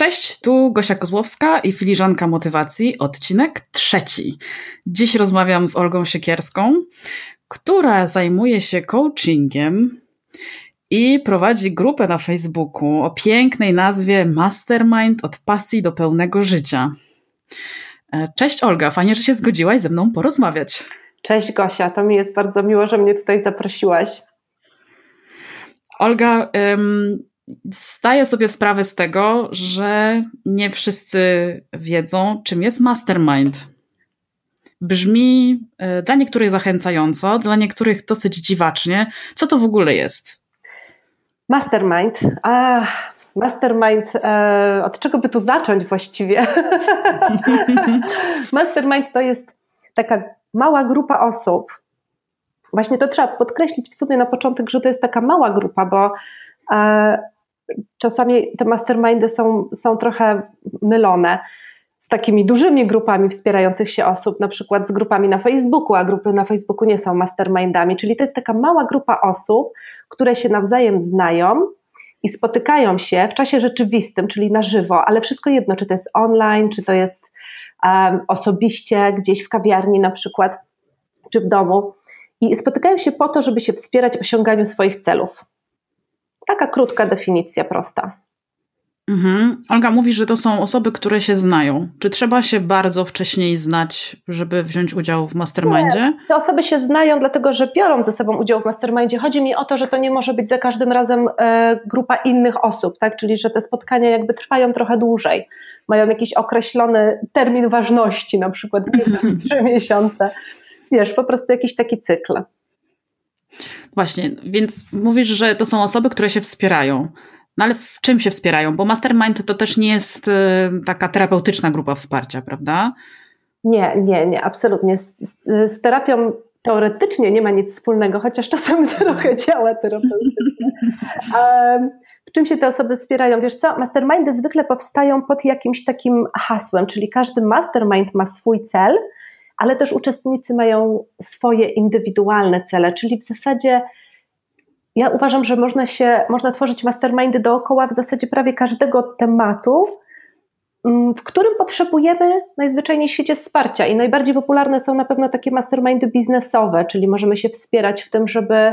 Cześć, tu Gosia Kozłowska i filiżanka motywacji, odcinek trzeci. Dziś rozmawiam z Olgą Siekierską, która zajmuje się coachingiem i prowadzi grupę na Facebooku o pięknej nazwie Mastermind od pasji do pełnego życia. E, cześć Olga, fajnie, że się zgodziłaś ze mną porozmawiać. Cześć Gosia, to mi jest bardzo miło, że mnie tutaj zaprosiłaś. Olga, zdaję sobie sprawę z tego, że nie wszyscy wiedzą, czym jest mastermind. Brzmi e, dla niektórych zachęcająco, dla niektórych dosyć dziwacznie. Co to w ogóle jest? Mastermind. A, mastermind, e, od czego by tu zacząć właściwie? mastermind to jest taka mała grupa osób. Właśnie to trzeba podkreślić w sumie na początek, że to jest taka mała grupa, bo e, czasami te mastermindy są, są trochę mylone z takimi dużymi grupami wspierających się osób, na przykład z grupami na Facebooku, a grupy na Facebooku nie są mastermindami, czyli to jest taka mała grupa osób, które się nawzajem znają i spotykają się w czasie rzeczywistym, czyli na żywo, ale wszystko jedno, czy to jest online, czy to jest um, osobiście, gdzieś w kawiarni na przykład, czy w domu. I spotykają się po to, żeby się wspierać w osiąganiu swoich celów. Taka krótka definicja, prosta. Mhm. Olga mówi, że to są osoby, które się znają. Czy trzeba się bardzo wcześniej znać, żeby wziąć udział w mastermindzie? Nie. Te osoby się znają, dlatego że biorą ze sobą udział w mastermindzie. Chodzi mi o to, że to nie może być za każdym razem e, grupa innych osób, tak? czyli że te spotkania jakby trwają trochę dłużej. Mają jakiś określony termin ważności, na przykład trzy miesiące. Wiesz, po prostu jakiś taki cykl. Właśnie, więc mówisz, że to są osoby, które się wspierają. No ale w czym się wspierają? Bo mastermind to też nie jest y, taka terapeutyczna grupa wsparcia, prawda? Nie, nie, nie, absolutnie. Z, z, terapią teoretycznie nie ma nic wspólnego, chociaż czasami trochę działa terapeutycznie. w czym się te osoby wspierają? Wiesz co, mastermindy zwykle powstają pod jakimś takim hasłem, czyli każdy mastermind ma swój cel, ale też uczestnicy mają swoje indywidualne cele, czyli w zasadzie ja uważam, że można się, można tworzyć mastermindy dookoła w zasadzie prawie każdego tematu, mm, w którym potrzebujemy najzwyczajniej w świecie wsparcia. I najbardziej popularne są na pewno takie mastermindy biznesowe, czyli możemy się wspierać w tym, żeby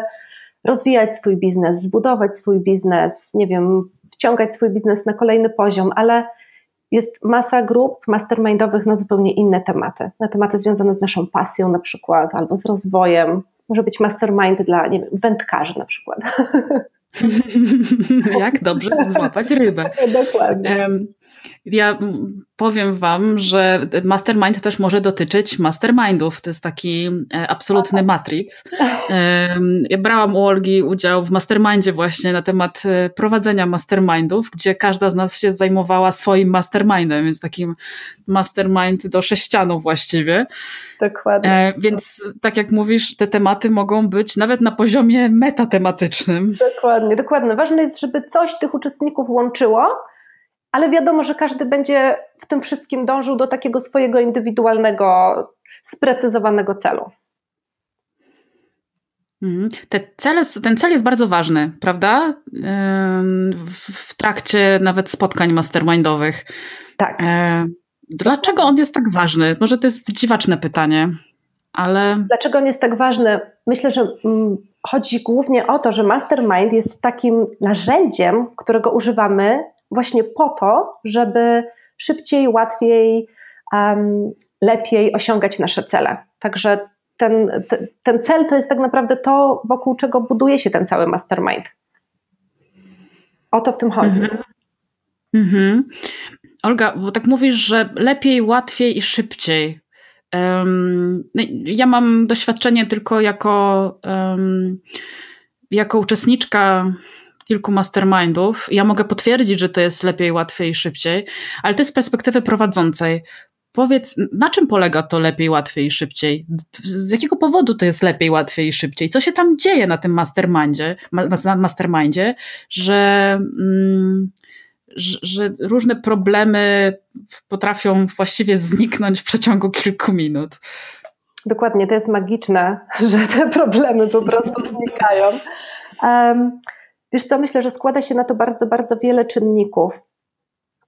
rozwijać swój biznes, zbudować swój biznes, nie wiem, wciągać swój biznes na kolejny poziom, ale jest masa grup mastermindowych na zupełnie inne tematy, na tematy związane z naszą pasją na przykład, albo z rozwojem. Może być mastermind dla, nie wiem, wędkarzy na przykład. Jak dobrze złapać rybę. Dokładnie. Ja powiem Wam, że mastermind też może dotyczyć mastermindów. To jest taki e, absolutny matrix. Ja brałam u Olgi udział w mastermindzie właśnie na temat e, prowadzenia mastermindów, gdzie każda z nas się zajmowała swoim mastermindem, więc takim mastermind do sześcianu właściwie. Dokładnie. E, więc tak jak mówisz, te tematy mogą być nawet na poziomie metatematycznym. Dokładnie, dokładnie. Ważne jest, żeby coś tych uczestników łączyło, ale wiadomo, że każdy będzie w tym wszystkim dążył do takiego swojego indywidualnego, sprecyzowanego celu. Mhm. Te cele, ten cel jest bardzo ważny, prawda? W trakcie nawet spotkań mastermindowych. Tak. E, dlaczego on jest tak ważny? Może to jest dziwaczne pytanie, ale. Dlaczego on jest tak ważny? Myślę, że mm, chodzi głównie o to, że mastermind jest takim narzędziem, którego używamy właśnie po to, żeby szybciej, łatwiej, um, lepiej osiągać nasze cele. Także ten, ten cel to jest tak naprawdę to, wokół czego buduje się ten cały mastermind. O to w tym chodzi. Mhm. Mhm. Olga, bo tak mówisz, że lepiej, łatwiej i szybciej. Um, ja mam doświadczenie tylko jako, um, jako uczestniczka kilku mastermindów. Ja mogę potwierdzić, że to jest lepiej, łatwiej i szybciej, ale to jest z perspektywy prowadzącej. Powiedz, na czym polega to lepiej, łatwiej i szybciej? Z jakiego powodu to jest lepiej, łatwiej i szybciej? Co się tam dzieje na tym mastermindzie, na mastermindzie że, mm, że, że różne problemy potrafią właściwie zniknąć w przeciągu kilku minut? Dokładnie, to jest magiczne, że te problemy po prostu znikają. Um, Wiesz co, myślę, że składa się na to bardzo, bardzo wiele czynników.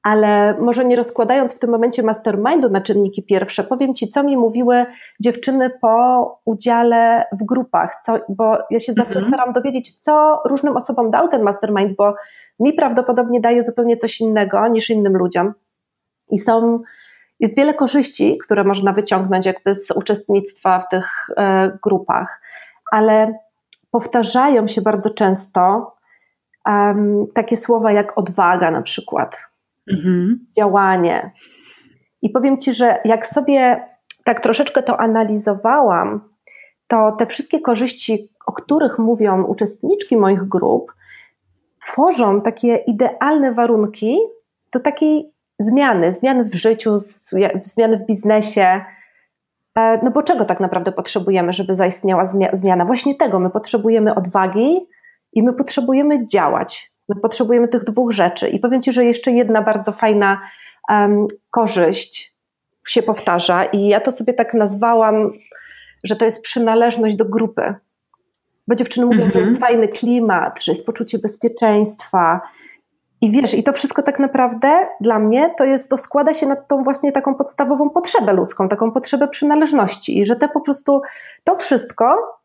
ale może nie rozkładając w tym momencie mastermindu na czynniki pierwsze, powiem Ci, co mi mówiły dziewczyny po udziale w grupach, co, bo ja się zawsze mhm. staram dowiedzieć, co różnym osobom dał ten mastermind, bo mi prawdopodobnie daje zupełnie coś innego niż innym ludziom. I są, jest wiele korzyści, które można wyciągnąć jakby z uczestnictwa w tych e, grupach, ale powtarzają się bardzo często um, takie słowa jak odwaga na przykład mhm. działanie. I powiem Ci, że jak sobie tak troszeczkę to analizowałam, to te wszystkie korzyści, o których mówią uczestniczki moich grup, tworzą takie idealne warunki do takiej zmiany, zmiany w życiu, zmiany w biznesie. E, no bo czego tak naprawdę potrzebujemy, żeby zaistniała zmiana? Właśnie tego, my potrzebujemy odwagi i my potrzebujemy działać. My potrzebujemy tych dwóch rzeczy. I powiem Ci, że jeszcze jedna bardzo fajna um, korzyść się powtarza, i ja to sobie tak nazwałam, że to jest przynależność do grupy. Bo dziewczyny mówią, że jest mhm. fajny klimat, że jest poczucie bezpieczeństwa. I wiesz, i to wszystko tak naprawdę dla mnie to jest, to składa się na tą właśnie taką podstawową potrzebę ludzką, taką potrzebę przynależności. I że te po prostu, to wszystko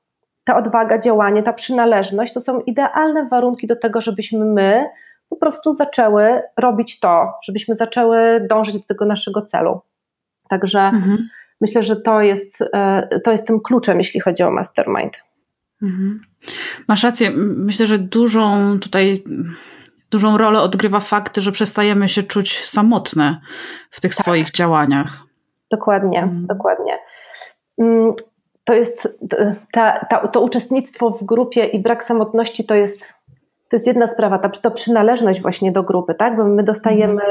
ta odwaga, działanie, ta przynależność to są idealne warunki do tego, żebyśmy my po prostu zaczęły robić to, żebyśmy zaczęły dążyć do tego naszego celu. Także mhm. myślę, że to jest, e, to jest tym kluczem, jeśli chodzi o mastermind. Mhm. Masz rację. Myślę, że dużą tutaj dużą rolę odgrywa fakt, że przestajemy się czuć samotne w tych tak. swoich działaniach. Dokładnie, mhm. dokładnie. To jest ta, ta, to uczestnictwo w grupie i brak samotności to jest, to jest jedna sprawa, ta to przynależność właśnie do grupy, tak? Bo my dostajemy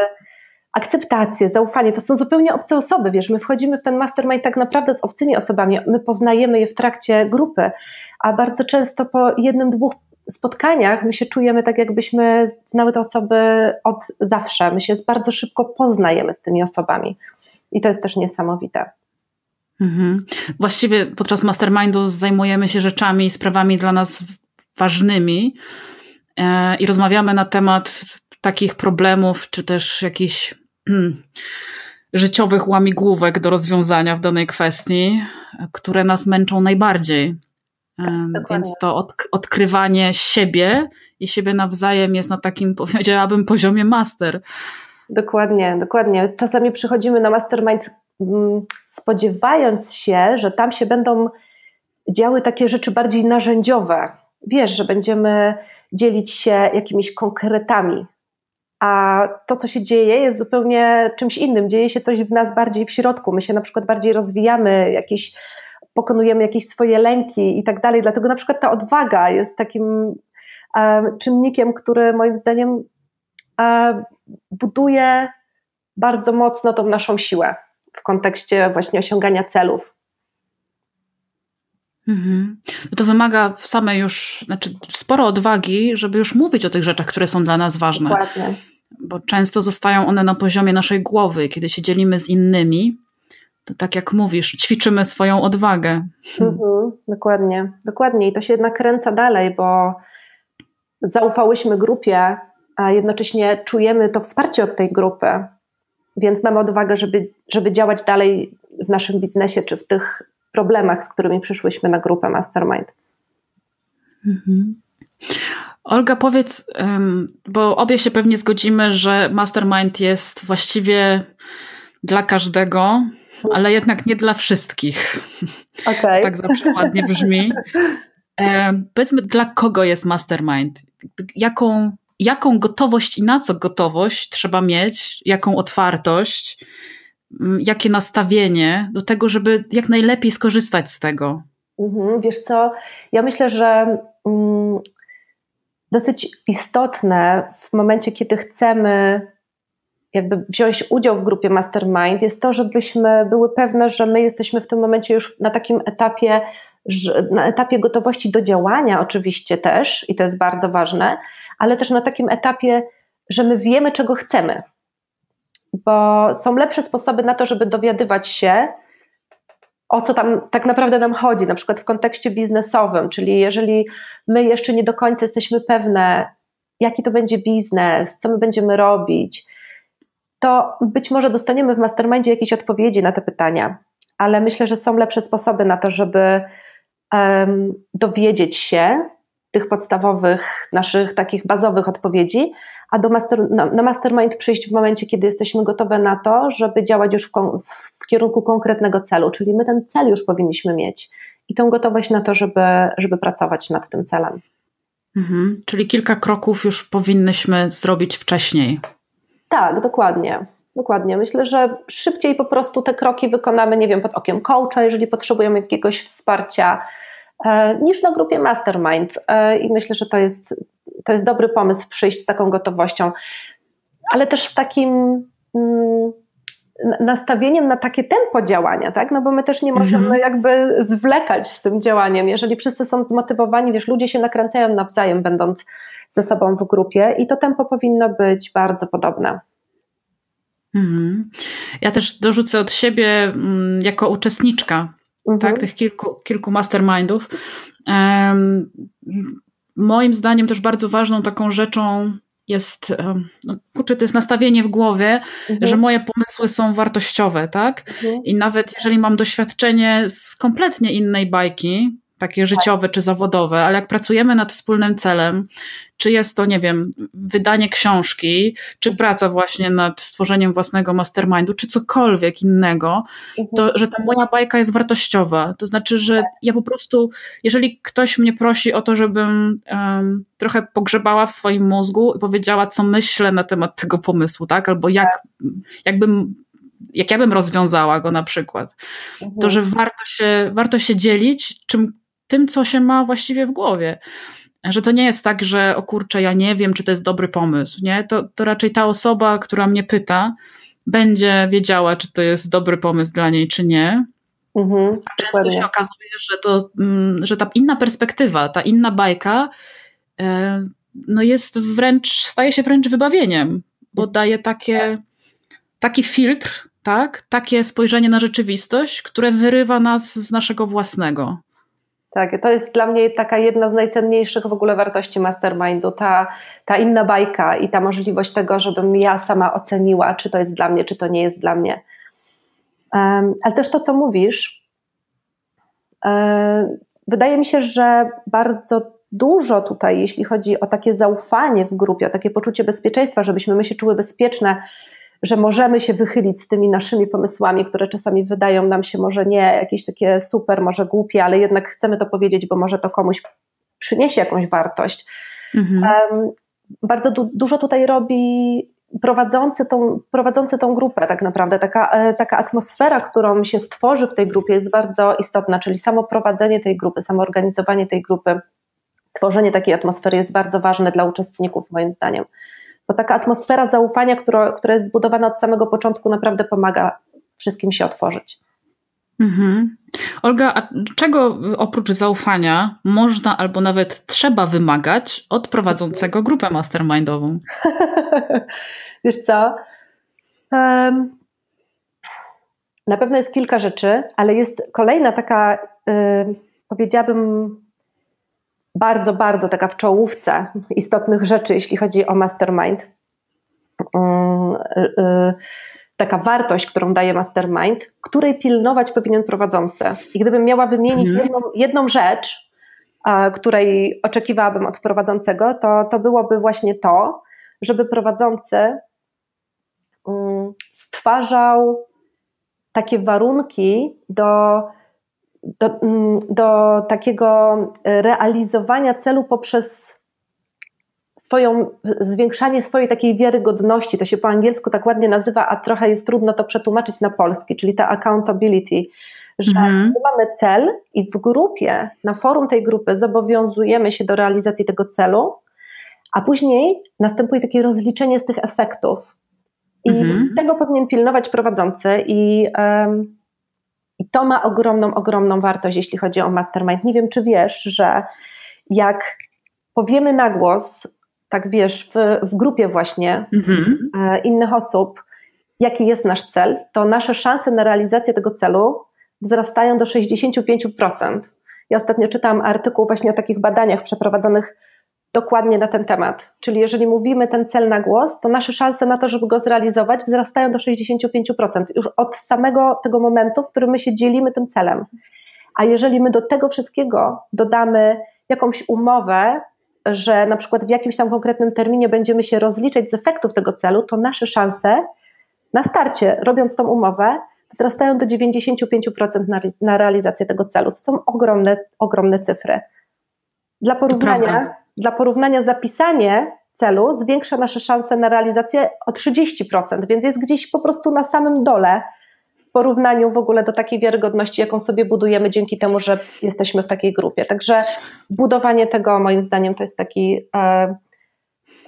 akceptację, zaufanie, to są zupełnie obce osoby, wiesz, my wchodzimy w ten mastermind tak naprawdę z obcymi osobami, my poznajemy je w trakcie grupy, a bardzo często po jednym, dwóch spotkaniach my się czujemy tak, jakbyśmy znały te osoby od zawsze, my się bardzo szybko poznajemy z tymi osobami. I to jest też niesamowite. Mhm. Właściwie podczas mastermindu zajmujemy się rzeczami, sprawami dla nas ważnymi e, i rozmawiamy na temat takich problemów, czy też jakichś hmm, życiowych łamigłówek do rozwiązania w danej kwestii, które nas męczą najbardziej. E, więc to od, odkrywanie siebie i siebie nawzajem jest na takim, powiedziałabym, poziomie master. Dokładnie, dokładnie. Czasami przychodzimy na mastermind spodziewając się, że tam się będą działy takie rzeczy bardziej narzędziowe. Wiesz, że będziemy dzielić się jakimiś konkretami, a to, co się dzieje, jest zupełnie czymś innym. Dzieje się coś w nas bardziej w środku. My się na przykład bardziej rozwijamy, jakieś, pokonujemy jakieś swoje lęki i tak dalej. Dlatego na przykład ta odwaga jest takim czynnikiem, który moim zdaniem e, buduje bardzo mocno tą naszą siłę w kontekście właśnie osiągania celów. Mhm. No to wymaga samej już, znaczy sporo odwagi, żeby już mówić o tych rzeczach, które są dla nas ważne. Dokładnie. Bo często zostają one na poziomie naszej głowy. Kiedy się dzielimy z innymi, to tak jak mówisz, ćwiczymy swoją odwagę. Mhm, dokładnie, dokładnie. I to się jednak kręca dalej, bo zaufałyśmy grupie, a jednocześnie czujemy to wsparcie od tej grupy. Więc mamy odwagę, żeby, żeby działać dalej w naszym biznesie czy w tych problemach, z którymi przyszłyśmy na grupę Mastermind. Mhm. Olga, powiedz, bo obie się pewnie zgodzimy, że Mastermind jest właściwie dla każdego, ale jednak nie dla wszystkich. Okay. tak zawsze ładnie brzmi. Powiedzmy, dla kogo jest Mastermind? Jaką jaką gotowość i na co gotowość trzeba mieć, jaką otwartość, mm, jakie nastawienie do tego, żeby jak najlepiej skorzystać z tego. Mhm, wiesz co, ja myślę, że mm, dosyć istotne w momencie, kiedy chcemy jakby wziąć udział w grupie Mastermind, jest to, żebyśmy były pewne, że my jesteśmy w tym momencie już na takim etapie, na etapie gotowości do działania, oczywiście też, i to jest bardzo ważne, ale też na takim etapie, że my wiemy, czego chcemy. Bo są lepsze sposoby na to, żeby dowiadywać się, o co tam tak naprawdę nam chodzi, na przykład w kontekście biznesowym, czyli jeżeli my jeszcze nie do końca jesteśmy pewne, jaki to będzie biznes, co my będziemy robić, to być może dostaniemy w mastermindzie jakieś odpowiedzi na te pytania, ale myślę, że są lepsze sposoby na to, żeby dowiedzieć się tych podstawowych, naszych takich bazowych odpowiedzi, a do master, na, na, mastermind przyjść w momencie, kiedy jesteśmy gotowe na to, żeby działać już w, w, kierunku konkretnego celu, czyli my ten cel już powinniśmy mieć i tą gotowość na to, żeby, żeby pracować nad tym celem. Mhm, czyli kilka kroków już powinnyśmy zrobić wcześniej. Tak, dokładnie. Dokładnie. Myślę, że szybciej po prostu te kroki wykonamy, nie wiem, pod okiem coacha, jeżeli potrzebujemy jakiegoś wsparcia, e, niż na grupie Mastermind. E, I myślę, że to jest, to jest dobry pomysł przyjść z taką gotowością, ale też z takim mm, nastawieniem na takie tempo działania, tak? No bo my też nie możemy mhm. jakby zwlekać z tym działaniem. Jeżeli wszyscy są zmotywowani, wiesz, ludzie się nakręcają nawzajem, będąc ze sobą w grupie i to tempo powinno być bardzo podobne. Mhm. Ja też dorzucę od siebie mm, jako uczestniczka mhm. tak, tych kilku, kilku mastermindów. Um, moim zdaniem też bardzo ważną taką rzeczą jest, no, kurczę, to jest nastawienie w głowie, mhm. że moje pomysły są wartościowe, tak? Mhm. I nawet jeżeli mam doświadczenie z kompletnie innej bajki, takie życiowe czy zawodowe, ale jak pracujemy nad wspólnym celem, czy jest to, nie wiem, wydanie książki, czy praca właśnie nad stworzeniem własnego mastermindu, czy cokolwiek innego, to że ta moja bajka jest wartościowa. To znaczy, że ja po prostu, jeżeli ktoś mnie prosi o to, żebym um, trochę pogrzebała w swoim mózgu i powiedziała, co myślę na temat tego pomysłu, tak? Albo jak, jakbym jak ja bym rozwiązała go na przykład, to że warto się, warto się dzielić czym, tym, co się ma właściwie w głowie. Że to nie jest tak, że o kurczę, ja nie wiem, czy to jest dobry pomysł. Nie? To, to raczej ta osoba, która mnie pyta, będzie wiedziała, czy to jest dobry pomysł dla niej, czy nie. Mhm, A często dokładnie. się okazuje, że, to, mm, że ta inna perspektywa, ta inna bajka e, no jest wręcz, staje się wręcz wybawieniem, bo daje takie, taki filtr, tak? takie spojrzenie na rzeczywistość, które wyrywa nas z naszego własnego. Tak, to jest dla mnie taka jedna z najcenniejszych w ogóle wartości mastermindu, ta, ta inna bajka i ta możliwość tego, żebym ja sama oceniła, czy to jest dla mnie, czy to nie jest dla mnie. Um, ale też to, co mówisz, um, wydaje mi się, że bardzo dużo tutaj, jeśli chodzi o takie zaufanie w grupie, o takie poczucie bezpieczeństwa, żebyśmy my się czuły bezpieczne że możemy się wychylić z tymi naszymi pomysłami, które czasami wydają nam się może nie jakieś takie super, może głupie, ale jednak chcemy to powiedzieć, bo może to komuś przyniesie jakąś wartość. Mhm. Um, bardzo du dużo tutaj robi prowadzący tą, prowadzący tą grupę, tak naprawdę. Taka, e, taka atmosfera, którą się stworzy w tej grupie, jest bardzo istotna, czyli samo prowadzenie tej grupy, samo organizowanie tej grupy, stworzenie takiej atmosfery jest bardzo ważne dla uczestników, moim zdaniem bo taka atmosfera zaufania, która, która jest zbudowana od samego początku, naprawdę pomaga wszystkim się otworzyć. Mhm. Olga, a czego oprócz zaufania można albo nawet trzeba wymagać od prowadzącego grupę mastermindową? Wiesz co? Um, na pewno jest kilka rzeczy, ale jest kolejna taka, y, powiedziałabym, bardzo, bardzo taka w czołówce istotnych rzeczy, jeśli chodzi o mastermind. Mm, y, y, taka wartość, którą daje mastermind, której pilnować powinien prowadzący. I gdybym miała wymienić mhm. jedną, jedną rzecz, której oczekiwałabym od prowadzącego, to, to byłoby właśnie to, żeby prowadzący mm, stwarzał takie warunki do do, mm, do takiego realizowania celu poprzez swoją, zwiększanie swojej takiej wiarygodności. To się po angielsku tak ładnie nazywa, a trochę jest trudno to przetłumaczyć na polski, czyli ta accountability, że mhm. mamy cel i w grupie, na forum tej grupy zobowiązujemy się do realizacji tego celu, a później następuje takie rozliczenie z tych efektów. I mhm. tego powinien pilnować prowadzący i um, i to ma ogromną, ogromną wartość, jeśli chodzi o mastermind. Nie wiem, czy wiesz, że jak powiemy na głos, tak wiesz, w, w grupie właśnie mhm. e, innych osób, jaki jest nasz cel, to nasze szanse na realizację tego celu wzrastają do 65%. Ja ostatnio czytałam artykuł właśnie o takich badaniach przeprowadzonych dokładnie na ten temat. Czyli jeżeli mówimy ten cel na głos, to nasze szanse na to, żeby go zrealizować, wzrastają do 65% już od samego tego momentu, w którym my się dzielimy tym celem. A jeżeli my do tego wszystkiego dodamy jakąś umowę, że na przykład w jakimś tam konkretnym terminie będziemy się rozliczać z efektów tego celu, to nasze szanse na starcie, robiąc tą umowę, wzrastają do 95% na, na realizację tego celu. To są ogromne, ogromne cyfry. Dla porównania, dla porównania zapisanie celu zwiększa nasze szanse na realizację o 30%, więc jest gdzieś po prostu na samym dole w porównaniu w ogóle do takiej wiarygodności, jaką sobie budujemy dzięki temu, że jesteśmy w takiej grupie. Także budowanie tego moim zdaniem to jest taki, e,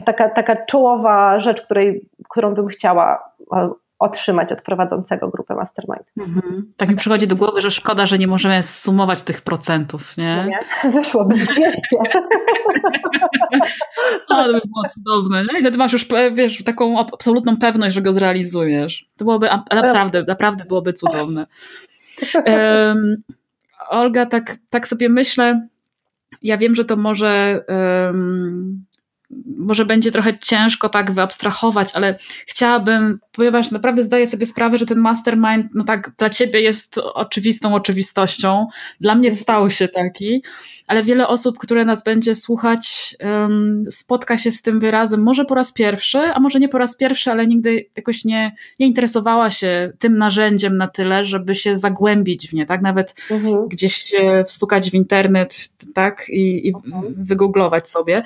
taka, taka czołowa rzecz, której, którą bym chciała e, otrzymać od prowadzącego grupę mastermind. Mhm. Tak mi przychodzi do głowy, że szkoda, że nie możemy sumować tych procentów, nie? No nie? Wyszłoby z 200. Ale by było cudowne, nie? Wtedy masz już, wiesz, taką absolutną pewność, że go zrealizujesz. To byłoby naprawdę, naprawdę byłoby cudowne. Um, Olga, tak, tak sobie myślę, ja wiem, że to może um, może będzie trochę ciężko tak wyabstrahować, ale chciałabym, ponieważ naprawdę zdaję sobie sprawę, że ten mastermind, no tak, dla ciebie jest oczywistą oczywistością, dla mnie stał się taki, ale wiele osób, które nas będzie słuchać, spotka się z tym wyrazem może po raz pierwszy, a może nie po raz pierwszy, ale nigdy jakoś nie, nie interesowała się tym narzędziem na tyle, żeby się zagłębić w nie, tak? Nawet mhm. gdzieś się wstukać w internet, tak? I, i mhm. wygooglować sobie.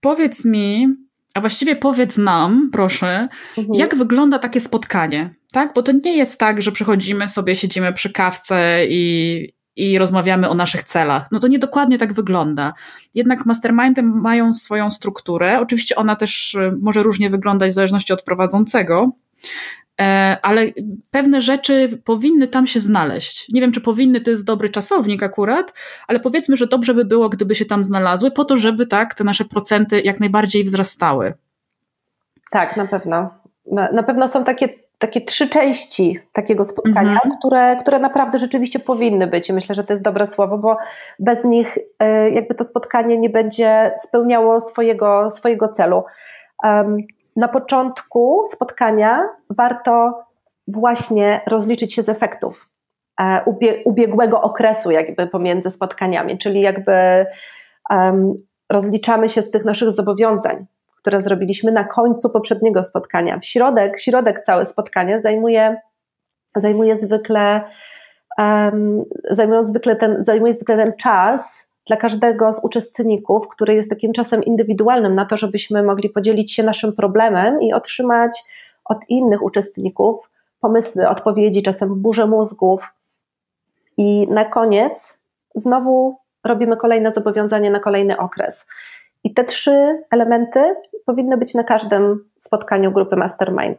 Powiedz mi, a właściwie powiedz nam, proszę, mhm. jak wygląda takie spotkanie? Tak? Bo to nie jest tak, że przychodzimy sobie, siedzimy przy kawce i, i rozmawiamy o naszych celach. No to nie dokładnie tak wygląda. Jednak mastermindy mają swoją strukturę. Oczywiście ona też y, może różnie wyglądać w zależności od prowadzącego, ale pewne rzeczy powinny tam się znaleźć. Nie wiem, czy powinny to jest dobry czasownik akurat, ale powiedzmy, że dobrze by było, gdyby się tam znalazły, po to, żeby tak te nasze procenty jak najbardziej wzrastały. Tak, na pewno. Na pewno są takie takie trzy części takiego spotkania, mhm. które, które naprawdę rzeczywiście powinny być i myślę, że to jest dobre słowo, bo bez nich e, jakby to spotkanie nie będzie spełniało swojego, swojego celu. Na początku spotkania warto właśnie rozliczyć się z efektów e, ubiegłego okresu jakby pomiędzy spotkaniami, czyli jakby rozliczamy się z tych naszych zobowiązań, które zrobiliśmy na końcu poprzedniego spotkania. W środek, środek całe spotkania zajmuje, zajmuje zwykle um, zajmuje zwykle ten, zajmuje zwykle ten czas dla każdego z uczestników, który jest takim czasem indywidualnym na to, żebyśmy mogli podzielić się naszym problemem i otrzymać od innych uczestników pomysły, odpowiedzi, czasem burzę mózgów. I na koniec znowu robimy kolejne zobowiązanie na kolejny okres. I te trzy elementy powinny być na każdym spotkaniu grupy Mastermind.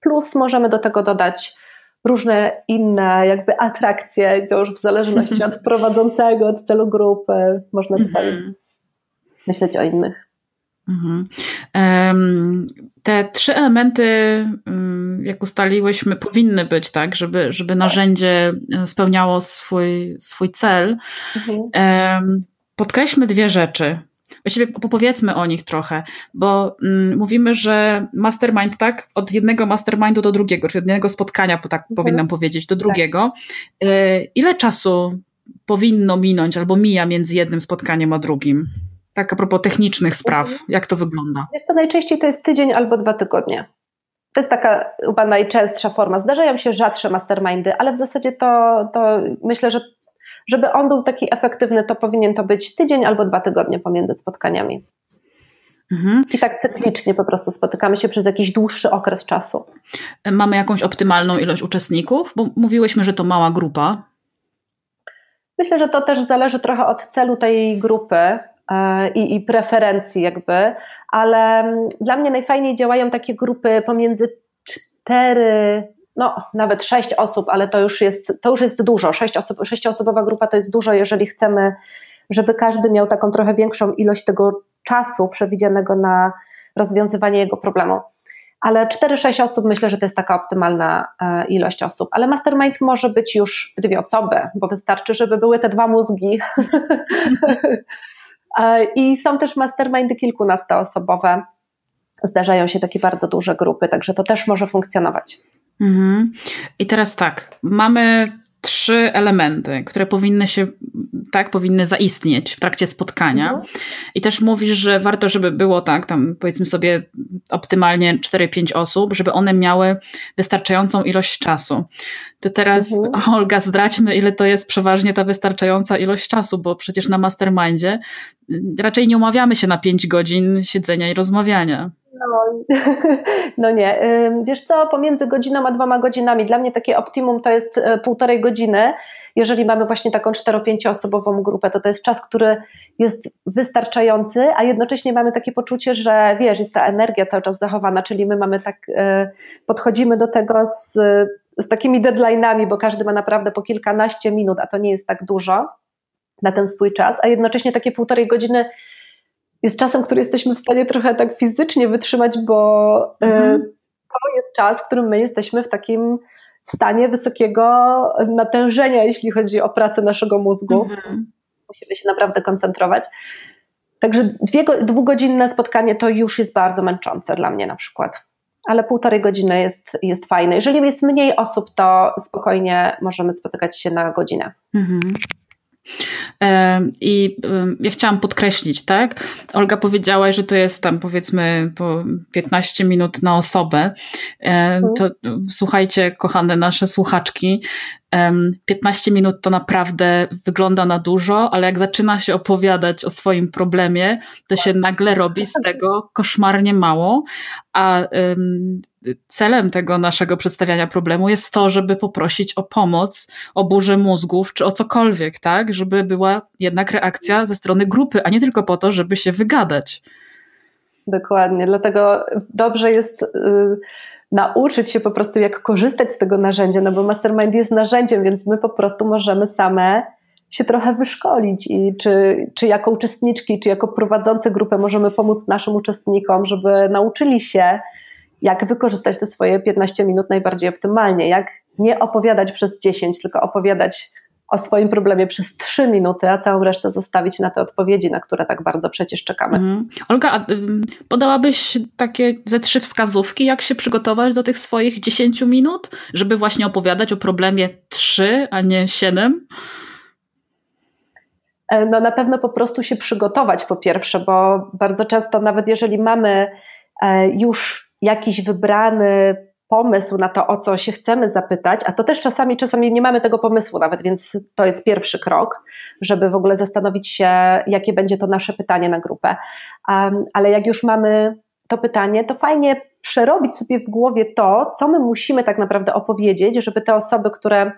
Plus możemy do tego dodać różne inne jakby atrakcje, to już w zależności od prowadzącego, od celu grupy, można tutaj mm -hmm. myśleć o innych. Mm -hmm. Te trzy elementy, jak ustaliłyśmy, powinny być tak, żeby, żeby narzędzie spełniało swój, swój cel. Mm -hmm. Podkreślmy dwie rzeczy. Właściwie opowiedzmy o nich trochę, bo mm, mówimy, że mastermind, tak, od jednego mastermindu do drugiego, czy od jednego spotkania, tak mhm. powinnam powiedzieć, do drugiego. Tak. Y, ile czasu powinno minąć albo mija między jednym spotkaniem a drugim? Tak a propos technicznych spraw, mhm. jak to wygląda? Jest to najczęściej to jest tydzień albo dwa tygodnie. To jest taka chyba najczęstsza forma. Zdarzają się rzadsze mastermindy, ale w zasadzie to, to myślę, że żeby on był taki efektywny, to powinien to być tydzień albo dwa tygodnie pomiędzy spotkaniami. Mhm. I tak cyklicznie po prostu spotykamy się przez jakiś dłuższy okres czasu. Mamy jakąś optymalną ilość uczestników, bo mówiłyśmy, że to mała grupa. Myślę, że to też zależy trochę od celu tej grupy e, i, i preferencji, jakby, ale mm, dla mnie najfajniej działają takie grupy pomiędzy cztery no nawet sześć osób, ale to już jest, to już jest dużo. Sześć osób, sześcioosobowa grupa to jest dużo, jeżeli chcemy, żeby każdy miał taką trochę większą ilość tego czasu przewidzianego na rozwiązywanie jego problemu. Ale 4-6 osób myślę, że to jest taka optymalna e, ilość osób. Ale mastermind może być już dwie osoby, bo wystarczy, żeby były te dwa mózgi I są też mastermindy kilkunastoosobowe. Zdarzają się takie bardzo duże grupy, także to też może funkcjonować. Mhm. I teraz tak, mamy trzy elementy, które powinny się, tak, powinny zaistnieć w trakcie spotkania. Mhm. I też mówisz, że warto, żeby było tak, tam powiedzmy sobie optymalnie 4-5 osób, żeby one miały wystarczającą ilość czasu. To teraz, mhm. Olga, zdradźmy, ile to jest przeważnie ta wystarczająca ilość czasu, bo przecież na mastermindzie raczej nie umawiamy się na 5 godzin siedzenia i rozmawiania. No, no nie. Wiesz co, pomiędzy godziną a dwoma godzinami, dla mnie takie optimum to jest e, półtorej godziny. Jeżeli mamy właśnie taką cztero-pięcioosobową grupę, to to jest czas, który jest wystarczający, a jednocześnie mamy takie poczucie, że wiesz, jest ta energia cały czas zachowana, czyli my mamy tak, e, podchodzimy do tego z, z takimi deadline'ami, bo każdy ma naprawdę po kilkanaście minut, a to nie jest tak dużo na ten swój czas, a jednocześnie takie półtorej godziny jest czasem, który jesteśmy w stanie trochę tak fizycznie wytrzymać, bo e, mhm. to jest czas, w którym my jesteśmy w takim stanie wysokiego natężenia, jeśli chodzi o pracę naszego mózgu. Mhm. Musimy się naprawdę koncentrować. Także dwie, dwugodzinne spotkanie to już jest bardzo męczące dla mnie na przykład. Ale półtorej godziny jest, jest fajne. Jeżeli jest mniej osób, to spokojnie możemy spotykać się na godzinę. Mhm. I ja chciałam podkreślić, tak? Olga powiedziała, że to jest tam powiedzmy po 15 minut na osobę. Mhm. To słuchajcie, kochane nasze słuchaczki, 15 minut to naprawdę wygląda na dużo, ale jak zaczyna się opowiadać o swoim problemie, to się nagle robi z tego koszmarnie mało, a celem tego naszego przedstawiania problemu jest to, żeby poprosić o pomoc, o burzę mózgów czy o cokolwiek, tak? Żeby była jednak reakcja ze strony grupy, a nie tylko po to, żeby się wygadać. Dokładnie, dlatego dobrze jest. Yy nauczyć się po prostu, jak korzystać z tego narzędzia, no bo mastermind jest narzędziem, więc my po prostu możemy same się trochę wyszkolić i czy, czy jako uczestniczki, czy jako prowadzące grupę możemy pomóc naszym uczestnikom, żeby nauczyli się, jak wykorzystać te swoje 15 minut najbardziej optymalnie, jak nie opowiadać przez 10, tylko opowiadać o swoim problemie przez trzy minuty, a całą resztę zostawić na te odpowiedzi, na które tak bardzo przecież czekamy. Mhm. Olga, a podałabyś takie ze trzy wskazówki, jak się przygotować do tych swoich 10 minut, żeby właśnie opowiadać o problemie trzy, a nie siedem? E, no na pewno po prostu się przygotować po pierwsze, bo bardzo często nawet jeżeli mamy e, już jakiś wybrany pomysł na to, o co się chcemy zapytać, a to też czasami, czasami nie mamy tego pomysłu nawet, więc to jest pierwszy krok, żeby w ogóle zastanowić się, jakie będzie to nasze pytanie na grupę. Um, ale jak już mamy to pytanie, to fajnie przerobić sobie w głowie to, co my musimy tak naprawdę opowiedzieć, żeby te osoby, które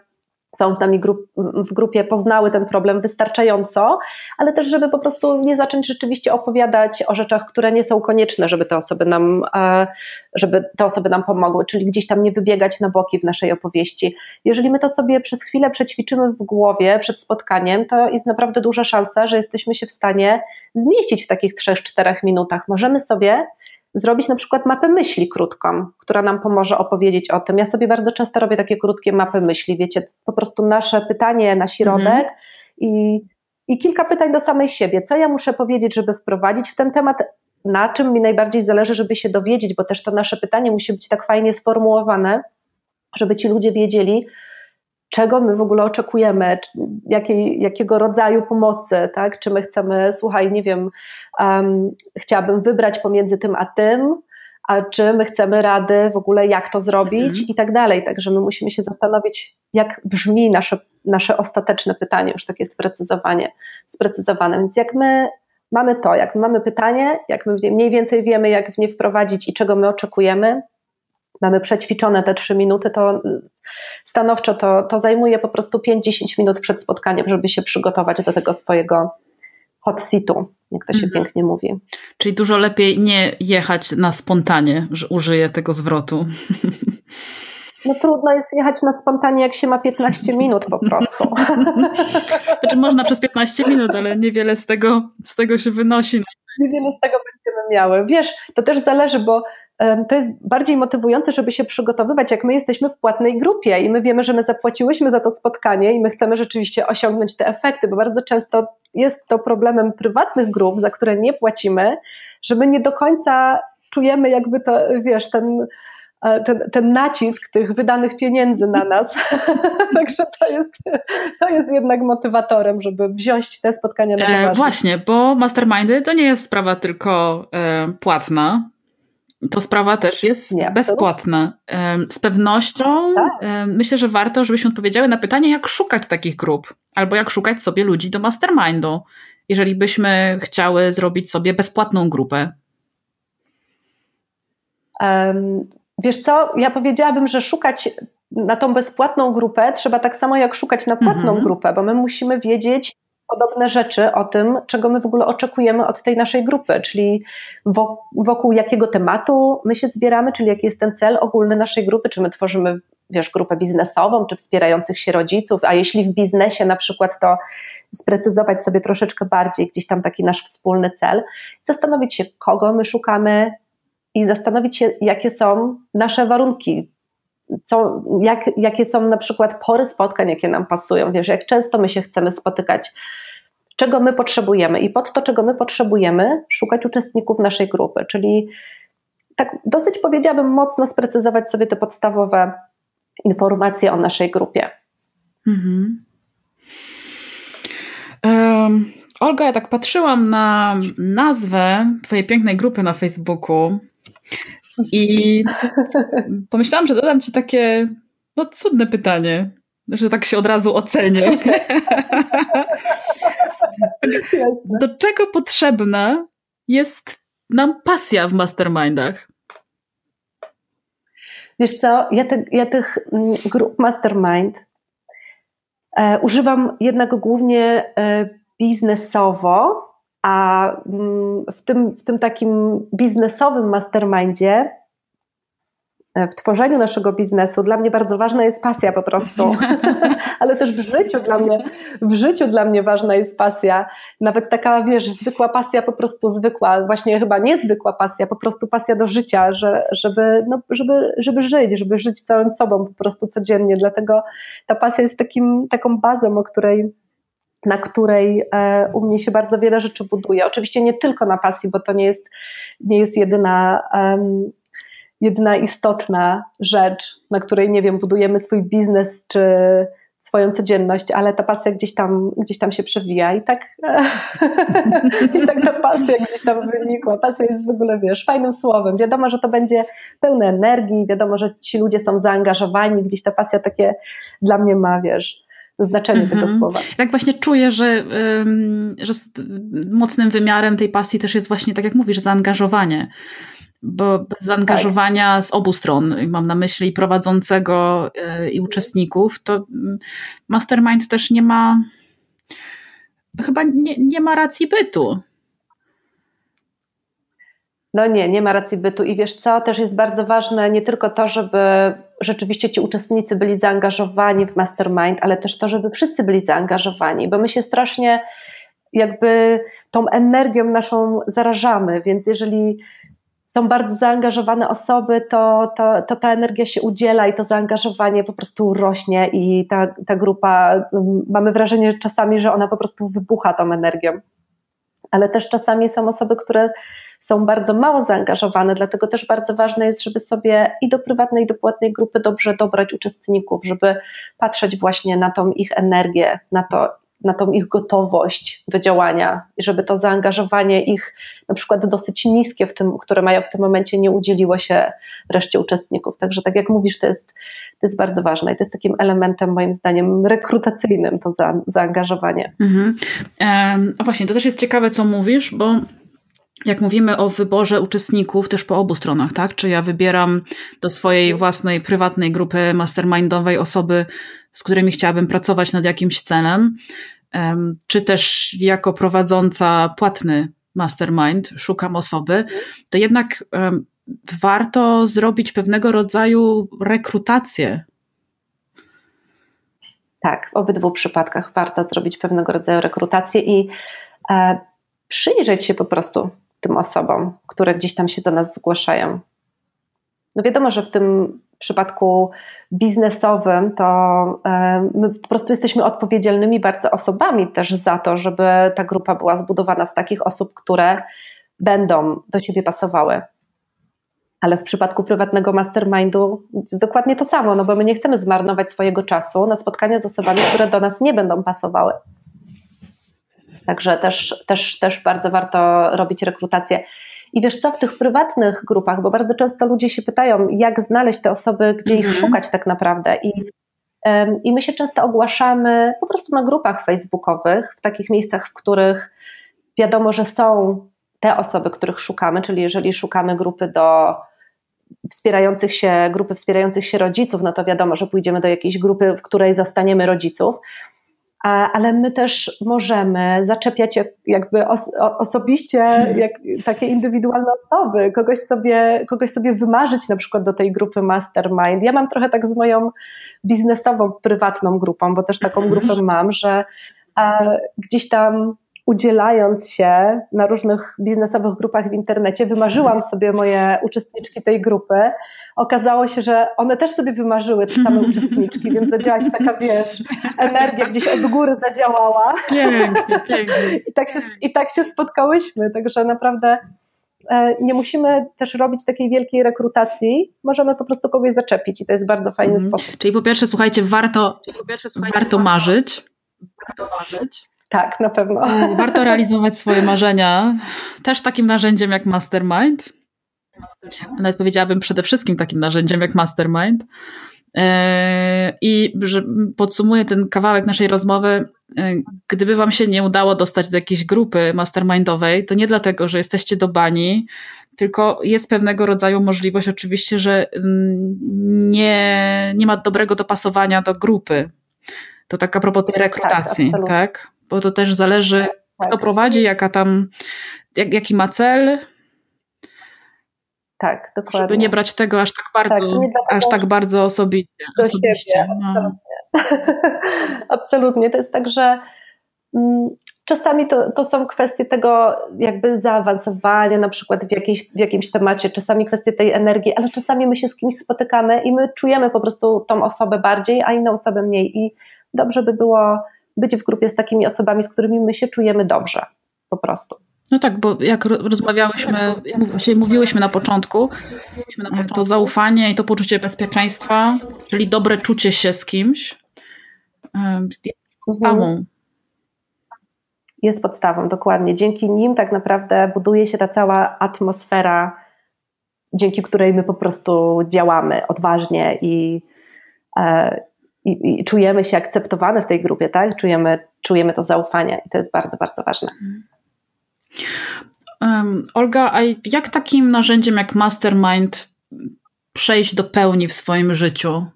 są z nami grup, w grupie, poznały ten problem wystarczająco, ale też, żeby po prostu nie zacząć rzeczywiście opowiadać o rzeczach, które nie są konieczne, żeby te osoby nam, e, żeby te osoby nam pomogły, czyli gdzieś tam nie wybiegać na boki w naszej opowieści. Jeżeli my to sobie przez chwilę przećwiczymy w głowie przed spotkaniem, to jest naprawdę duża szansa, że jesteśmy się w stanie zmieścić w takich 3-4 minutach. Możemy sobie zrobić na przykład mapę myśli krótką, która nam pomoże opowiedzieć o tym. Ja sobie bardzo często robię takie krótkie mapy myśli, wiecie, po prostu nasze pytanie na środek mhm. i, i kilka pytań do samej siebie. Co ja muszę powiedzieć, żeby wprowadzić w ten temat? Na czym mi najbardziej zależy, żeby się dowiedzieć, bo też to nasze pytanie musi być tak fajnie sformułowane, żeby ci ludzie wiedzieli, czego my w ogóle oczekujemy, jakiej, jakiego rodzaju pomocy, tak? Czy my chcemy, słuchaj, nie wiem, um, chciałabym wybrać pomiędzy tym a tym, a czy my chcemy rady w ogóle, jak to zrobić mhm. i tak dalej. Także my musimy się zastanowić, jak brzmi nasze, nasze ostateczne pytanie, już takie sprecyzowanie, sprecyzowane. Więc jak my mamy to, jak my mamy pytanie, jak my mniej więcej wiemy, jak w nie wprowadzić i czego my oczekujemy, mamy przećwiczone te trzy minuty, to stanowczo to, to zajmuje po prostu 5-10 minut przed spotkaniem, żeby się przygotować do tego swojego hot seatu, jak to się mhm. pięknie mówi. Czyli dużo lepiej nie jechać na spontanie, że użyję tego zwrotu. No trudno jest jechać na spontanie, jak się ma 15 minut po prostu. Znaczy można przez 15 minut, ale niewiele z tego, z tego się wynosi. Niewiele z tego będziemy miały. Wiesz, to też zależy, bo to jest bardziej motywujące, żeby się przygotowywać, jak my jesteśmy w płatnej grupie i my wiemy, że my zapłaciłyśmy za to spotkanie i my chcemy rzeczywiście osiągnąć te efekty, bo bardzo często jest to problemem prywatnych grup, za które nie płacimy, że my nie do końca czujemy jakby to, wiesz, ten, e, ten, ten nacisk tych wydanych pieniędzy na nas. Także to jest, to jest jednak motywatorem, żeby wziąć te spotkania na e, poważnie. E, właśnie, bo mastermindy to nie jest sprawa tylko e, płatna, to sprawa też jest Nie, bezpłatna. Z pewnością tak. myślę, że warto, żebyśmy odpowiedziały na pytanie, jak szukać takich grup, albo jak szukać sobie ludzi do mastermindu, jeżeli byśmy chciały zrobić sobie bezpłatną grupę. Um, wiesz co, ja powiedziałabym, że szukać na tą bezpłatną grupę trzeba tak samo jak szukać na płatną mhm. grupę, bo my musimy wiedzieć, podobne rzeczy o tym, czego my w ogóle oczekujemy od tej naszej grupy, czyli wokół jakiego tematu my się zbieramy, czyli jaki jest ten cel ogólny naszej grupy, czy my tworzymy wiesz, grupę biznesową, czy wspierających się rodziców, a jeśli w biznesie na przykład, to sprecyzować sobie troszeczkę bardziej gdzieś tam taki nasz wspólny cel, zastanowić się, kogo my szukamy i zastanowić się, jakie są nasze warunki, co, jak, jakie są na przykład pory spotkań, jakie nam pasują, wiesz, jak często my się chcemy spotykać, czego my potrzebujemy? I pod to, czego my potrzebujemy, szukać uczestników naszej grupy, czyli tak dosyć powiedziałabym mocno sprecyzować sobie te podstawowe informacje o naszej grupie. Mhm. Um, Olga, ja tak patrzyłam na nazwę Twojej pięknej grupy na Facebooku i pomyślałam, że zadam ci takie no cudne pytanie, że tak się od razu ocenię. Do czego potrzebna jest nam pasja w mastermindach? Wiesz co, ja, te, ja tych mm, grup mastermind e, używam jednak głównie e, biznesowo, a mm, w tym, w tym takim biznesowym mastermindzie, e, w tworzeniu naszego biznesu, dla mnie bardzo ważna jest pasja po prostu, ale też w życiu dla mnie, w życiu dla mnie ważna jest pasja. Nawet taka, wiesz, zwykła pasja, po prostu zwykła, właśnie chyba niezwykła pasja, po prostu pasja do życia, że, żeby, no, żeby, żeby żyć, żeby żyć całym sobą po prostu codziennie. Dlatego ta pasja jest takim, taką bazą, o której na której e, u mnie się bardzo wiele rzeczy buduje. Oczywiście nie tylko na pasji, bo to nie jest, nie jest jedyna, um, jedyna istotna rzecz, na której, nie wiem, budujemy swój biznes czy swoją codzienność, ale ta pasja gdzieś tam, gdzieś tam się przewija i tak, i tak ta pasja gdzieś tam wynikła. Pasja jest w ogóle, wiesz, fajnym słowem. Wiadomo, że to będzie pełne energii, wiadomo, że ci ludzie są zaangażowani, gdzieś ta pasja takie dla mnie ma, wiesz, znaczenie mm -hmm. tego mhm. słowa. Tak właśnie czuję, że, że mocnym wymiarem tej pasji też jest właśnie, tak jak mówisz, zaangażowanie. Bo bez zaangażowania tak. z obu stron, mam na myśli prowadzącego e, i uczestników, to mm, mastermind też nie ma, chyba nie, nie ma racji bytu. No nie, nie ma racji bytu i wiesz co, też jest bardzo ważne nie tylko to, żeby rzeczywiście ci uczestnicy byli zaangażowani w mastermind, ale też to, żeby wszyscy byli zaangażowani, bo my się strasznie jakby tą energią naszą zarażamy, więc jeżeli są bardzo zaangażowane osoby, to, to, to ta energia się udziela i to zaangażowanie po prostu rośnie i ta, ta grupa, mamy wrażenie czasami, że ona po prostu wybucha tą energią. Ale też czasami są osoby, które są bardzo mało zaangażowane, dlatego też bardzo ważne jest, żeby sobie i do prywatnej, i do płatnej grupy dobrze dobrać uczestników, żeby patrzeć właśnie na tą ich energię, na to, na tą ich gotowość do działania i żeby to zaangażowanie ich na przykład dosyć niskie, w tym, które mają w tym momencie, nie udzieliło się reszcie uczestników. Także tak jak mówisz, to jest, to jest bardzo ważne i to jest takim elementem moim zdaniem rekrutacyjnym to za, zaangażowanie. Mhm. a właśnie, to też jest ciekawe, co mówisz, bo jak mówimy o wyborze uczestników też po obu stronach, tak? Czy ja wybieram do swojej własnej prywatnej grupy mastermindowej osoby, z którymi chciałabym pracować nad jakimś celem, czy też jako prowadząca płatny mastermind szukam osoby, to jednak warto zrobić pewnego rodzaju rekrutację. Tak, w obydwu przypadkach warto zrobić pewnego rodzaju rekrutację i e, przyjrzeć się po prostu tym osobom, które gdzieś tam się do nas zgłaszają. no wiadomo, że w tym przypadku biznesowym to e, my po prostu jesteśmy odpowiedzialnymi bardzo osobami też za to, żeby ta grupa była zbudowana z takich osób, które będą do siebie pasowały. Ale w przypadku prywatnego mastermindu dokładnie to samo, no bo my nie chcemy zmarnować swojego czasu na spotkania z osobami, które do nas nie będą pasowały. Także też, też, też bardzo warto robić rekrutację. I wiesz co, w tych prywatnych grupach, bo bardzo często ludzie się pytają, jak znaleźć te osoby, gdzie ich mhm. szukać tak naprawdę. I, I my się często ogłaszamy po prostu na grupach facebookowych, w takich miejscach, w których wiadomo, że są te osoby, których szukamy, czyli jeżeli szukamy grupy do wspierających się, grupy wspierających się rodziców, no to wiadomo, że pójdziemy do jakiejś grupy, w której zastaniemy rodziców, ale my też możemy zaczepiać jakby os osobiście jak, takie indywidualne osoby, kogoś sobie, kogoś sobie wymarzyć na przykład do tej grupy mastermind. Ja mam trochę tak z moją biznesową, prywatną grupą, bo też taką grupę mam, że gdzieś tam udzielając się na różnych biznesowych grupach w internecie, wymarzyłam sobie moje uczestniczki tej grupy. Okazało się, że one też sobie wymarzyły te same uczestniczki, więc zadziała się taka, wiesz, energia gdzieś od góry zadziałała. Pięknie, pięknie. I tak się, i tak się spotkałyśmy, także naprawdę e, nie musimy też robić takiej wielkiej rekrutacji, możemy po prostu kogoś zaczepić i to jest bardzo fajny mm. sposób. Czyli po pierwsze, słuchajcie, warto, po pierwsze, słuchajcie, warto marzyć. Warto marzyć. Tak, na pewno. Warto realizować swoje marzenia. Też takim narzędziem jak Mastermind. Nawet powiedziałabym przede wszystkim takim narzędziem jak Mastermind. E, I że podsumuję ten kawałek naszej rozmowy, e, gdyby Wam się nie udało dostać do jakiejś grupy mastermindowej, to nie dlatego, że jesteście do bani, tylko jest pewnego rodzaju możliwość oczywiście, że mm, nie, nie ma dobrego dopasowania do grupy. To tak a propos tej rekrutacji, tak? tak? Bo to też zależy, tak, kto tak. prowadzi, jaka tam, jak, jaki ma cel. Tak, dokładnie. Żeby nie brać tego aż tak bardzo, tak, aż tak bardzo osobiście. Do osobiście. Siebie, no. absolutnie. absolutnie. To jest tak, że mm, czasami to, to są kwestie tego jakby zaawansowania na przykład w, jakiejś, w jakimś temacie, czasami kwestie tej energii, ale czasami my się z kimś spotykamy i my czujemy po prostu tą osobę bardziej, a inną osobę mniej i dobrze by było być w grupie z takimi osobami, z którymi my się czujemy dobrze, po prostu. No tak, bo jak rozmawiałyśmy, mówiłyśmy na początku, to zaufanie i to poczucie bezpieczeństwa, czyli dobre czucie się z kimś, jest podstawą. Jest podstawą, dokładnie. Dzięki nim tak naprawdę buduje się ta cała atmosfera, dzięki której my po prostu działamy odważnie i, e, i, i, czujemy się akceptowane w tej grupie, tak? Czujemy, czujemy to zaufanie i to jest bardzo, bardzo ważne. Um, Olga, a jak takim narzędziem jak Mastermind przejść do pełni w swoim życiu?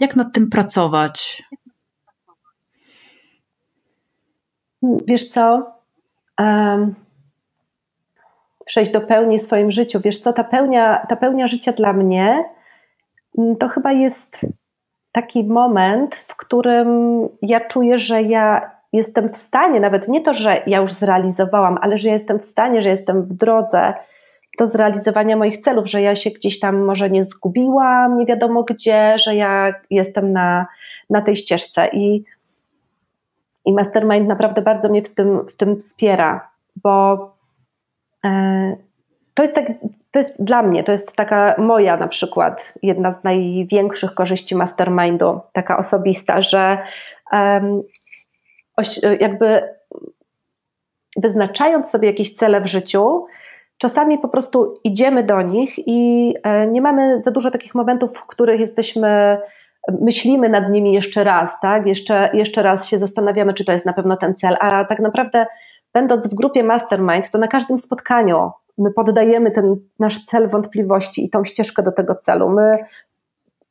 Jak nad tym pracować? Wiesz co? Um, przejść do pełni w swoim życiu. Wiesz co? Ta pełnia, ta pełnia życia dla mnie mm, to chyba jest taki moment, w którym ja czuję, że ja jestem w stanie, nawet nie to, że ja już zrealizowałam, ale że jestem w stanie, że jestem w drodze do zrealizowania moich celów, że ja się gdzieś tam może nie zgubiłam, nie wiadomo gdzie, że ja jestem na, na tej ścieżce. I, i Mastermind naprawdę bardzo mnie w tym, w tym wspiera, bo e, to jest tak to jest dla mnie, to jest taka moja na przykład jedna z największych korzyści mastermindu, taka osobista, że um, jakby wyznaczając sobie jakieś cele w życiu, czasami po prostu idziemy do nich i e, nie mamy za dużo takich momentów, w których jesteśmy, myślimy nad nimi jeszcze raz, tak? Jeszcze, jeszcze raz się zastanawiamy, czy to jest na pewno ten cel, a tak naprawdę będąc w grupie mastermind, to na każdym spotkaniu my poddajemy ten nasz cel wątpliwości i tą ścieżkę do tego celu. My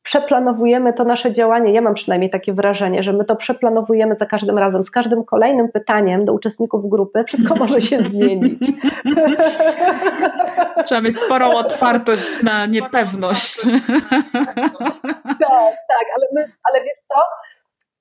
przeplanowujemy to nasze działanie. Ja mam przynajmniej takie wrażenie, że my to przeplanowujemy za każdym razem, z każdym kolejnym pytaniem do uczestników grupy. Wszystko może się zmienić. Trzeba mieć sporą otwartość na niepewność. tak, tak, ale, my, ale wiesz co?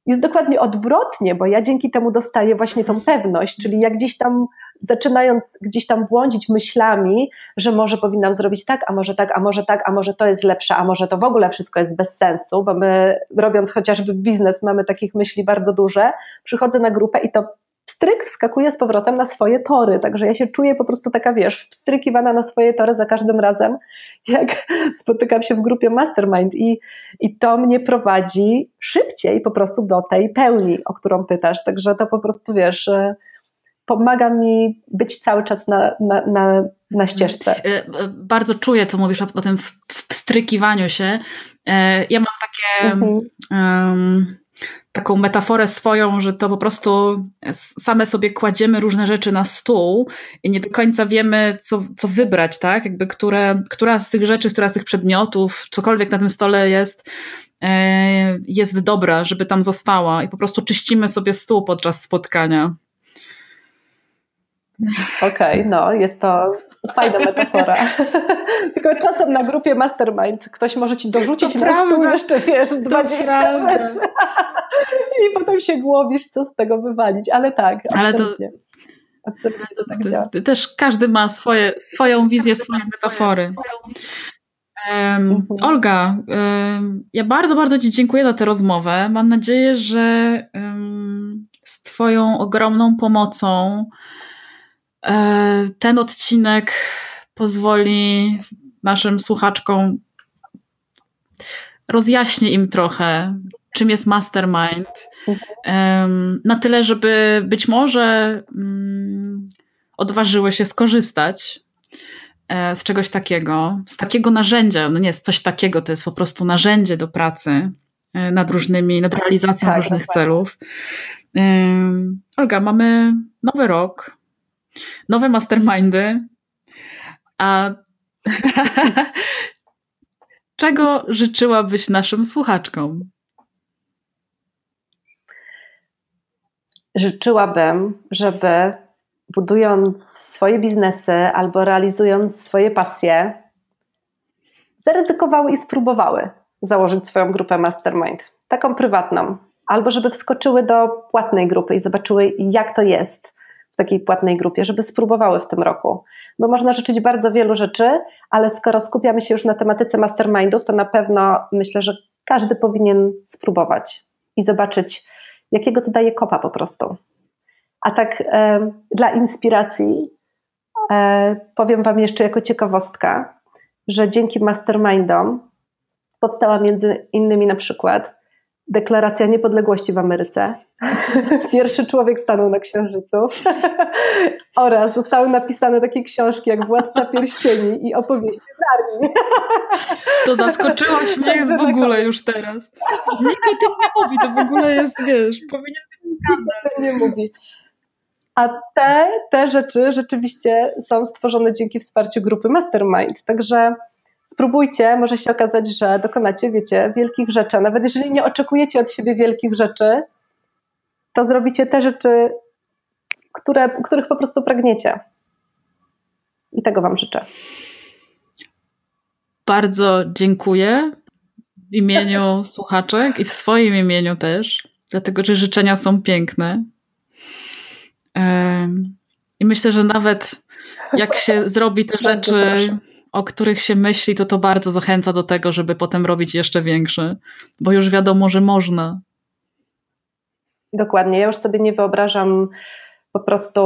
jest dokładnie odwrotnie, bo ja dzięki temu dostaję właśnie tą pewność, czyli jak gdzieś tam zaczynając gdzieś tam błądzić myślami, że może powinnam zrobić tak, a może tak, a może tak, a może to jest lepsze, a może to w ogóle wszystko jest bez sensu, bo my robiąc chociażby biznes mamy takich myśli bardzo duże, przychodzę na grupę i to pstryk wskakuje z powrotem na swoje tory, także ja się czuję po prostu taka, wiesz, wstrykiwana na swoje tory za każdym razem, jak spotykam się w grupie Mastermind. I, i to mnie prowadzi szybciej po prostu do tej pełni, o którą pytasz, także to po prostu, wiesz, pomaga mi być cały czas na, na, na, na ścieżce. E, e, bardzo czuję, co mówisz o, tym wstrykiwaniu się. E, ja mam takie... Mhm. Um, taką metaforę swoją, że to po prostu same sobie kładziemy różne rzeczy na stół i nie do końca wiemy, co, co wybrać, tak? Jakby które, która z tych rzeczy, która z tych przedmiotów, cokolwiek na tym stole jest, jest dobra, żeby tam została i po prostu czyścimy sobie stół podczas spotkania. Okej, okay, no jest to Fajna metafora. Tylko czasem na grupie mastermind ktoś może ci dorzucić to na prawda. stół jeszcze, wiesz, z 20 rzeczy. I potem się głowisz, co z tego wywalić. Ale tak, Ale absolutnie. to... Absolutnie to tak działa. Też każdy ma swoje, swoją wizję, swoje metafory. Um, Olga, um, ja bardzo, bardzo Ci dziękuję za tę rozmowę. Mam nadzieję, że um, z Twoją ogromną pomocą ten odcinek pozwoli naszym słuchaczkom rozjaśni im trochę, czym jest mastermind. Na tyle, żeby być może mm, odważyły się skorzystać e, z czegoś takiego, z takiego narzędzia. No nie jest coś takiego, to jest po prostu narzędzie do pracy e, nad różnymi, nad realizacją tak, różnych celów. Olga, mamy nowy rok, nowe mastermindy. A czego życzyłabyś naszym słuchaczkom? Życzyłabym, żeby budując swoje biznesy albo realizując swoje pasje, zaryzykowały i spróbowały założyć swoją grupę mastermind, taką prywatną, albo żeby wskoczyły do płatnej grupy i zobaczyły, jak to jest takiej płatnej grupie, żeby spróbowały w tym roku. Bo można życzyć bardzo wielu rzeczy, ale skoro skupiamy się już na tematyce mastermindów, to na pewno myślę, że każdy powinien spróbować i zobaczyć, jakiego to daje kopa po prostu. A tak e, dla inspiracji e, powiem Wam jeszcze jako ciekawostka, że dzięki mastermindom powstała między innymi na przykład Deklaracja niepodległości w Ameryce. Pierwszy człowiek stanął na Księżycu. Oraz zostały napisane takie książki jak Władca Pierścieni i opowieści Narni. To zaskoczyłaś mnie w ogóle już teraz. Nikt o tym nie mówi, to w ogóle jest, wiesz, powinien być nie mówi. A te, te rzeczy rzeczywiście są stworzone dzięki wsparciu grupy Mastermind. Także spróbujcie, może się okazać, że dokonacie, wiecie, wielkich rzeczy. Nawet jeżeli nie oczekujecie od siebie wielkich rzeczy, to zrobicie te rzeczy, które, których po prostu pragniecie. I tego Wam życzę. Bardzo dziękuję w imieniu słuchaczek i w swoim imieniu też, dlatego że życzenia są piękne. I myślę, że nawet jak się zrobi te rzeczy o których się myśli, to to bardzo zachęca do tego, żeby potem robić jeszcze większe, bo już wiadomo, że można. Dokładnie. Ja już sobie nie wyobrażam po prostu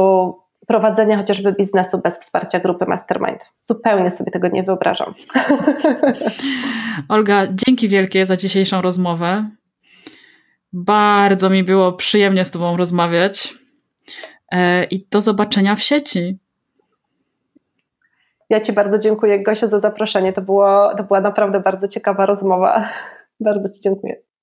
prowadzenia chociażby biznesu bez wsparcia grupy Mastermind. Zupełnie sobie tego nie wyobrażam. Olga, dzięki wielkie za dzisiejszą rozmowę. Bardzo mi było przyjemnie z Tobą rozmawiać. E, I do zobaczenia w sieci. Ja Ci bardzo dziękuję, Gosia, za zaproszenie. To, było, to była naprawdę bardzo ciekawa rozmowa. Bardzo Ci dziękuję.